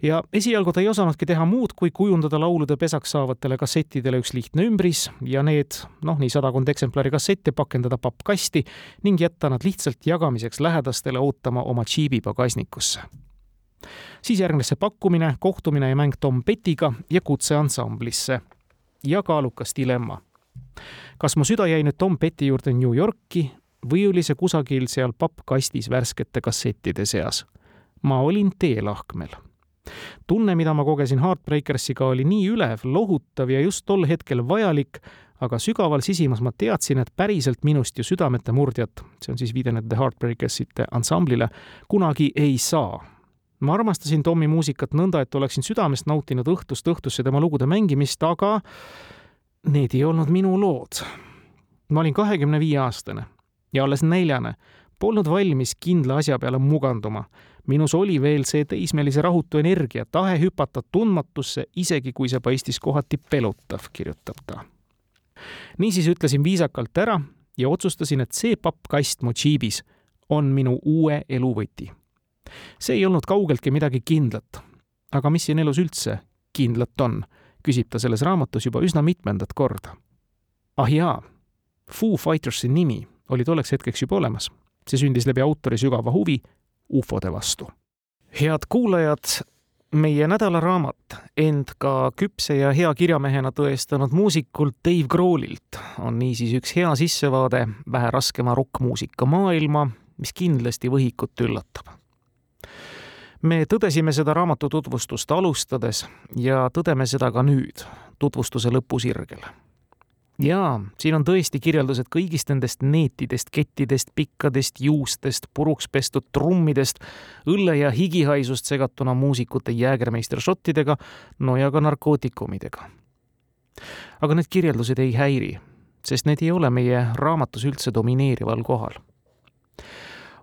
ja esialgu ta ei osanudki teha muud, kui kujundada laulude pesaks saavatele kassettidele üks lihtne ümbris ja need, noh, nii sadakond eksemplari kassette pakendada pappkasti ning jätta nad lihtsalt jagamiseks lähedastele ootama oma džiibi pagasnikusse siis järgnes see pakkumine, kohtumine ja mäng Tom Pettiga ja kutse ansamblisse. ja kaalukas dilemma kas mu süda jäi nüüd Tom Petty juurde New Yorki või oli see kusagil seal pappkastis värskete kassettide seas? ma olin teelahkmel. tunne, mida ma kogesin Heartbreakersiga, oli nii ülev, lohutav ja just tol hetkel vajalik, aga sügaval sisimas ma teadsin, et päriselt minust ju südamete murdjat, see on siis viide nende Heartbreakersite ansamblile, kunagi ei saa ma armastasin Tommi muusikat nõnda, et oleksin südamest nautinud õhtust õhtusse tema lugude mängimist, aga need ei olnud minu lood. ma olin kahekümne viie aastane ja alles neljane, polnud valmis kindla asja peale muganduma. minus oli veel see teismelise rahutu energia, tahe hüpata tundmatusse, isegi kui see paistis kohati pelutav, kirjutab ta. niisiis ütlesin viisakalt ära ja otsustasin, et see pappkast mu džiibis on minu uue elu võti. see ei olnud kaugeltki midagi kindlat. aga mis siin elus üldse kindlat on küsib ta selles raamatus juba üsna mitmendat korda. ah jaa, Foo Fightersi nimi oli tolleks hetkeks juba olemas. see sündis läbi autori sügava huvi ufode vastu. head kuulajad, meie nädalaraamat end ka küpse ja hea kirjamehena tõestanud muusikult Dave Grohlilt on niisiis üks hea sissevaade vähe raskema rokkmuusika maailma, mis kindlasti võhikut üllatab me tõdesime seda raamatu tutvustust alustades ja tõdeme seda ka nüüd, tutvustuse lõpusirgel. jaa, siin on tõesti kirjeldused kõigist nendest neetidest, kettidest, pikkadest juustest, puruks pestud trummidest, õlle ja higihaisust segatuna muusikute jäägermeister šottidega, no ja ka narkootikumidega. aga need kirjeldused ei häiri, sest need ei ole meie raamatus üldse domineerival kohal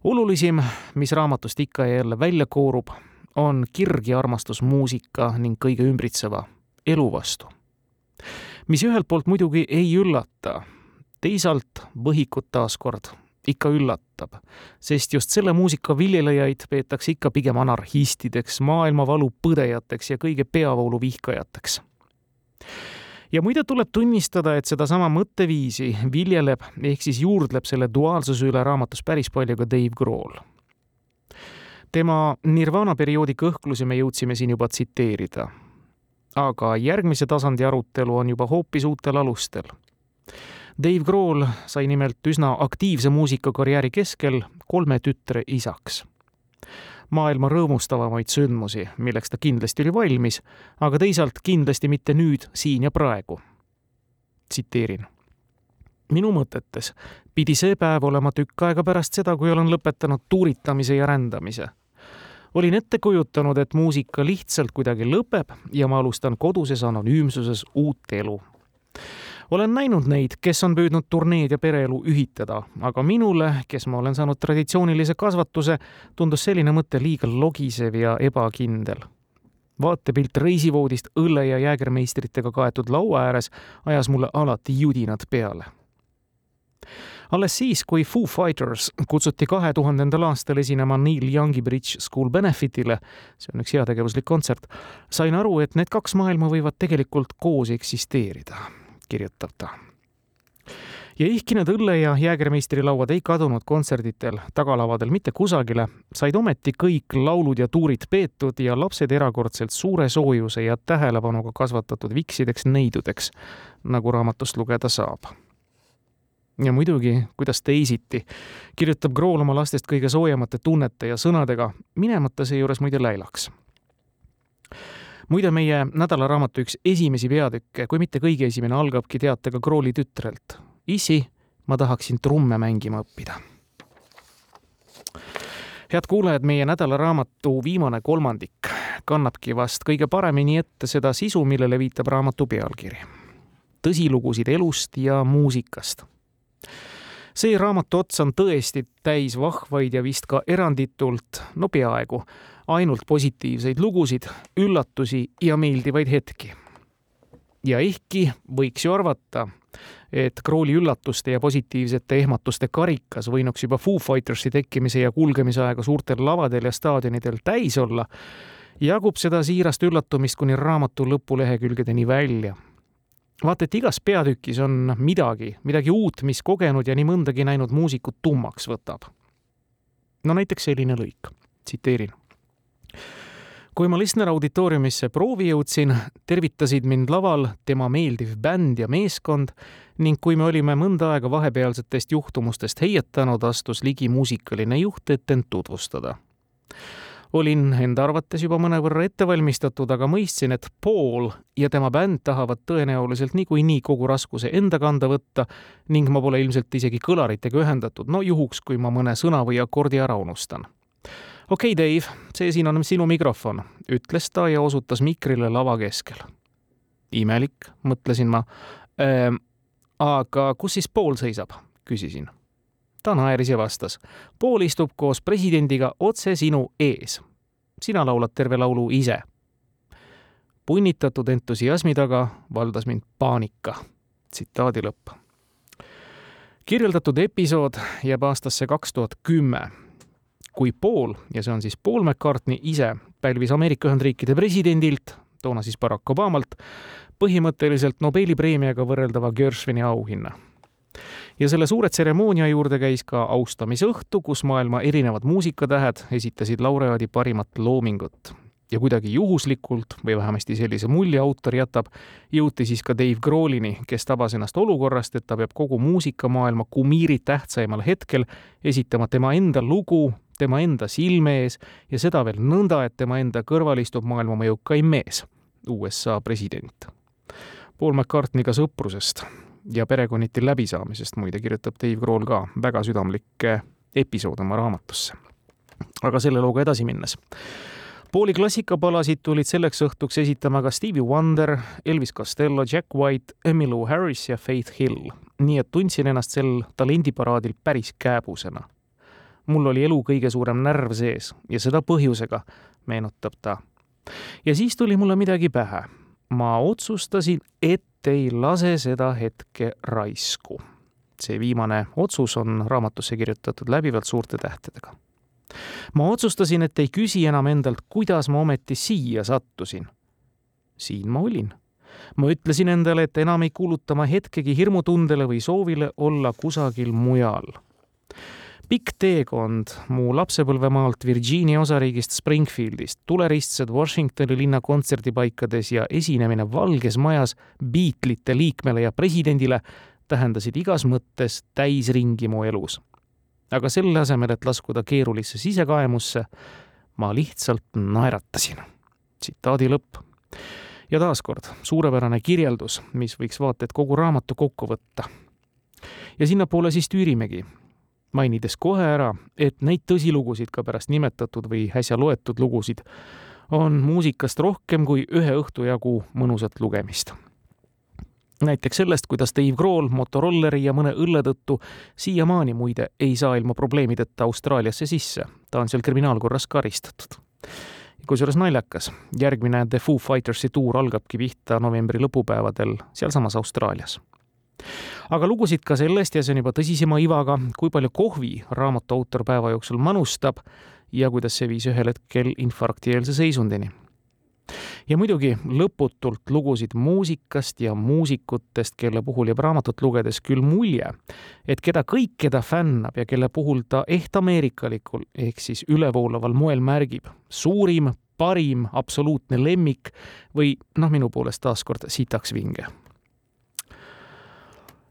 olulisim, mis raamatust ikka ja jälle välja koorub, on kirg ja armastus muusika ning kõige ümbritseva elu vastu. mis ühelt poolt muidugi ei üllata, teisalt võhikut taaskord ikka üllatab, sest just selle muusika viljelõjaid peetakse ikka pigem anarhistideks, maailmavalu põdejateks ja kõige peavoolu vihkajateks ja muide tuleb tunnistada, et sedasama mõtteviisi viljeleb ehk siis juurdleb selle duaalsuse üle raamatus päris palju ka Dave Grohl. tema Nirvana perioodi kõhklusi me jõudsime siin juba tsiteerida. aga järgmise tasandi arutelu on juba hoopis uutel alustel. Dave Grohl sai nimelt üsna aktiivse muusikakarjääri keskel kolme tütre isaks maailma rõõmustavamaid sündmusi, milleks ta kindlasti oli valmis, aga teisalt kindlasti mitte nüüd, siin ja praegu. tsiteerin. minu mõtetes pidi see päev olema tükk aega pärast seda, kui olen lõpetanud tuuritamise ja rändamise. olin ette kujutanud, et muusika lihtsalt kuidagi lõpeb ja ma alustan koduses anonüümsuses uut elu olen näinud neid, kes on püüdnud turneed ja pereelu ühitada, aga minule, kes ma olen saanud traditsioonilise kasvatuse, tundus selline mõte liiga logisev ja ebakindel. vaatepilt reisivoodist õlle ja jäägermeistritega kaetud laua ääres ajas mulle alati judinad peale alles siis, kui Foo Fighters kutsuti kahe tuhandendal aastal esinema Neil Youngi Bridge School Benefitile, see on üks heategevuslik kontsert, sain aru, et need kaks maailma võivad tegelikult koos eksisteerida kirjutab ta. ja ehkki need õlle- ja jäägermeistrilauad ei kadunud kontserditel tagalavadel mitte kusagile, said ometi kõik laulud ja tuurid peetud ja lapsed erakordselt suure soojuse ja tähelepanuga kasvatatud viksideks neidudeks, nagu raamatust lugeda saab ja muidugi, kuidas teisiti, kirjutab Krool oma lastest kõige soojemate tunnete ja sõnadega, minemata seejuures muide läilaks muide, meie nädalaraamatu üks esimesi peatükke, kui mitte kõige esimene, algabki teatega Krooli tütrelt. issi, ma tahaksin trumme mängima õppida. head kuulajad, meie nädalaraamatu viimane kolmandik kannabki vast kõige paremini ette seda sisu, millele viitab raamatu pealkiri. tõsilugusid elust ja muusikast see raamatu ots on tõesti täis vahvaid ja vist ka eranditult, no peaaegu ainult positiivseid lugusid, üllatusi ja meeldivaid hetki. ja ehkki võiks ju arvata, et Krooli üllatuste ja positiivsete ehmatuste karikas võinuks juba Foo Fightersi tekkimise ja kulgemise aega suurtel lavadel ja staadionidel täis olla, jagub seda siirast üllatumist kuni raamatu lõpulehekülgedeni välja. Vaata, et igas peatükis on midagi, midagi uut, mis kogenud ja nii mõndagi näinud muusikut tummaks võtab. no näiteks selline lõik, tsiteerin kui ma Listener auditooriumisse proovi jõudsin, tervitasid mind laval tema meeldiv bänd ja meeskond ning kui me olime mõnda aega vahepealsetest juhtumustest heietanud, astus ligi muusikaline juht, et end tutvustada. Olin enda arvates juba mõnevõrra ette valmistatud, aga mõistsin, et Paul ja tema bänd tahavad tõenäoliselt niikuinii kogu raskuse enda kanda võtta ning ma pole ilmselt isegi kõlaritega ühendatud, no juhuks, kui ma mõne sõna või akordi ära unustan okei okay,, Dave, see siin on sinu mikrofon, ütles ta ja osutas mikrile lava keskel. imelik, mõtlesin ma ehm,. aga kus siis Paul seisab, küsisin. Ta naeris ja vastas. Paul istub koos presidendiga otse sinu ees. sina laulad terve laulu ise. punnitatud entusiasmi taga valdas mind paanika. tsitaadi lõpp kirjeldatud episood jääb aastasse kaks tuhat kümme kui Paul, ja see on siis Paul McCartney ise, pälvis Ameerika Ühendriikide presidendilt, toona siis Barack Obamalt, põhimõtteliselt Nobeli preemiaga võrreldava Gershwini auhinna. Ja selle suure tseremoonia juurde käis ka austamisõhtu, kus maailma erinevad muusikatähed esitasid laureaadi parimat loomingut ja kuidagi juhuslikult või vähemasti sellise mulje autor jätab, jõuti siis ka Dave Grohlini, kes tabas ennast olukorrast, et ta peab kogu muusikamaailma kumiiri tähtsaimal hetkel esitama tema enda lugu tema enda silme ees ja seda veel nõnda, et tema enda kõrval istub maailma mõjukaim mees, USA president. Paul McCartney'ga sõprusest ja perekonniti läbisaamisest muide kirjutab Dave Grohl ka väga südamlikke episoode oma raamatusse. aga selle looga edasi minnes Pauli klassikapalasid tulid selleks õhtuks esitama ka Stevie Wonder, Elvis Costello, Jack White, Emmylou Harris ja Faith Hill. nii et tundsin ennast sel talendiparaadil päris kääbusena mul oli elu kõige suurem närv sees ja seda põhjusega, meenutab ta. ja siis tuli mulle midagi pähe. ma otsustasin, et ei lase seda hetke raisku. see viimane otsus on raamatusse kirjutatud läbivalt suurte tähtedega. ma otsustasin, et ei küsi enam endalt, kuidas ma ometi siia sattusin. siin ma olin ma ütlesin endale, et enam ei kuluta ma hetkegi hirmutundele või soovile olla kusagil mujal pikk teekond mu lapsepõlvemaalt Virginia osariigist Springfieldist, tuleristsed Washingtoni linna kontserdipaikades ja esinemine Valges Majas Beatlesite liikmele ja presidendile tähendasid igas mõttes täisringi mu elus. aga selle asemel, et laskuda keerulisse sisekaemusse, ma lihtsalt naeratasin. tsitaadi lõpp. ja taaskord suurepärane kirjeldus, mis võiks vaata et kogu raamatu kokku võtta ja sinnapoole siis tüürimegi mainides kohe ära, et neid tõsilugusid ka pärast nimetatud või äsja loetud lugusid on muusikast rohkem kui ühe õhtu jagu mõnusat lugemist. näiteks sellest, kuidas Dave Grohl Motorolleri ja mõne õlle tõttu siiamaani muide ei saa ilma probleemideta Austraaliasse sisse, ta on seal kriminaalkorras karistatud. Kusjuures naljakas, järgmine The Foo Fightersi tuur algabki pihta novembri lõpupäevadel sealsamas Austraalias aga lugusid ka sellest ja see on juba tõsisema ivaga, kui palju kohvi raamatu autor päeva jooksul manustab ja kuidas see viis ühel hetkel infarktieelse seisundini. ja muidugi lõputult lugusid muusikast ja muusikutest, kelle puhul jääb raamatut lugedes küll mulje, et keda kõik, keda fännab ja kelle puhul ta ehtameerikalikul ehk siis ülevoolaval moel märgib suurim, parim, absoluutne lemmik või noh, minu poolest taaskord sitaks vinge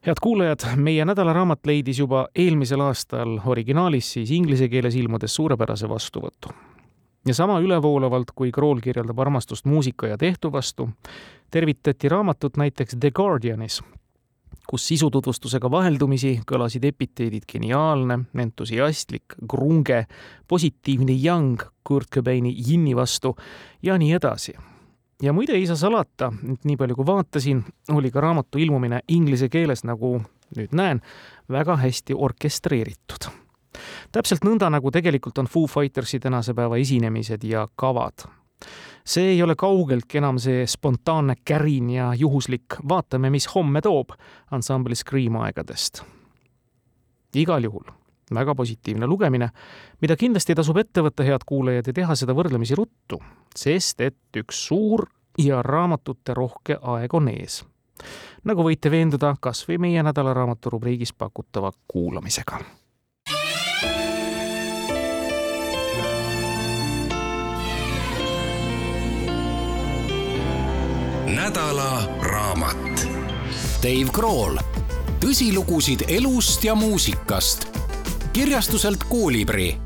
head kuulajad, meie nädalaraamat leidis juba eelmisel aastal originaalis siis inglise keeles ilmudes suurepärase vastuvõtu. ja sama ülevoolavalt, kui Krool kirjeldab armastust muusika ja tehtu vastu, tervitati raamatut näiteks The Guardianis, kus sisututvustusega vaheldumisi kõlasid epiteedid geniaalne, entusiastlik, grunge, positiivne young Kurt Cobaini Yinni vastu ja nii edasi ja muide ei saa salata, et nii palju kui vaatasin, oli ka raamatu ilmumine inglise keeles, nagu nüüd näen, väga hästi orkestreeritud. täpselt nõnda, nagu tegelikult on Foo Fightersi tänase päeva esinemised ja kavad. see ei ole kaugeltki enam see spontaanne kärin ja juhuslik vaatame, mis homme toob ansambli Scream aegadest. igal juhul väga positiivne lugemine, mida kindlasti tasub ette võtta, head kuulajad, ja teha seda võrdlemisi ruttu, sest et üks suur ja raamatute rohke aeg on ees. nagu võite veenduda kas või meie nädalaraamatu rubriigis pakutava kuulamisega nädala raamat. Dave Grohl, tõsilugusid elust ja muusikast kirjastuselt Koolibri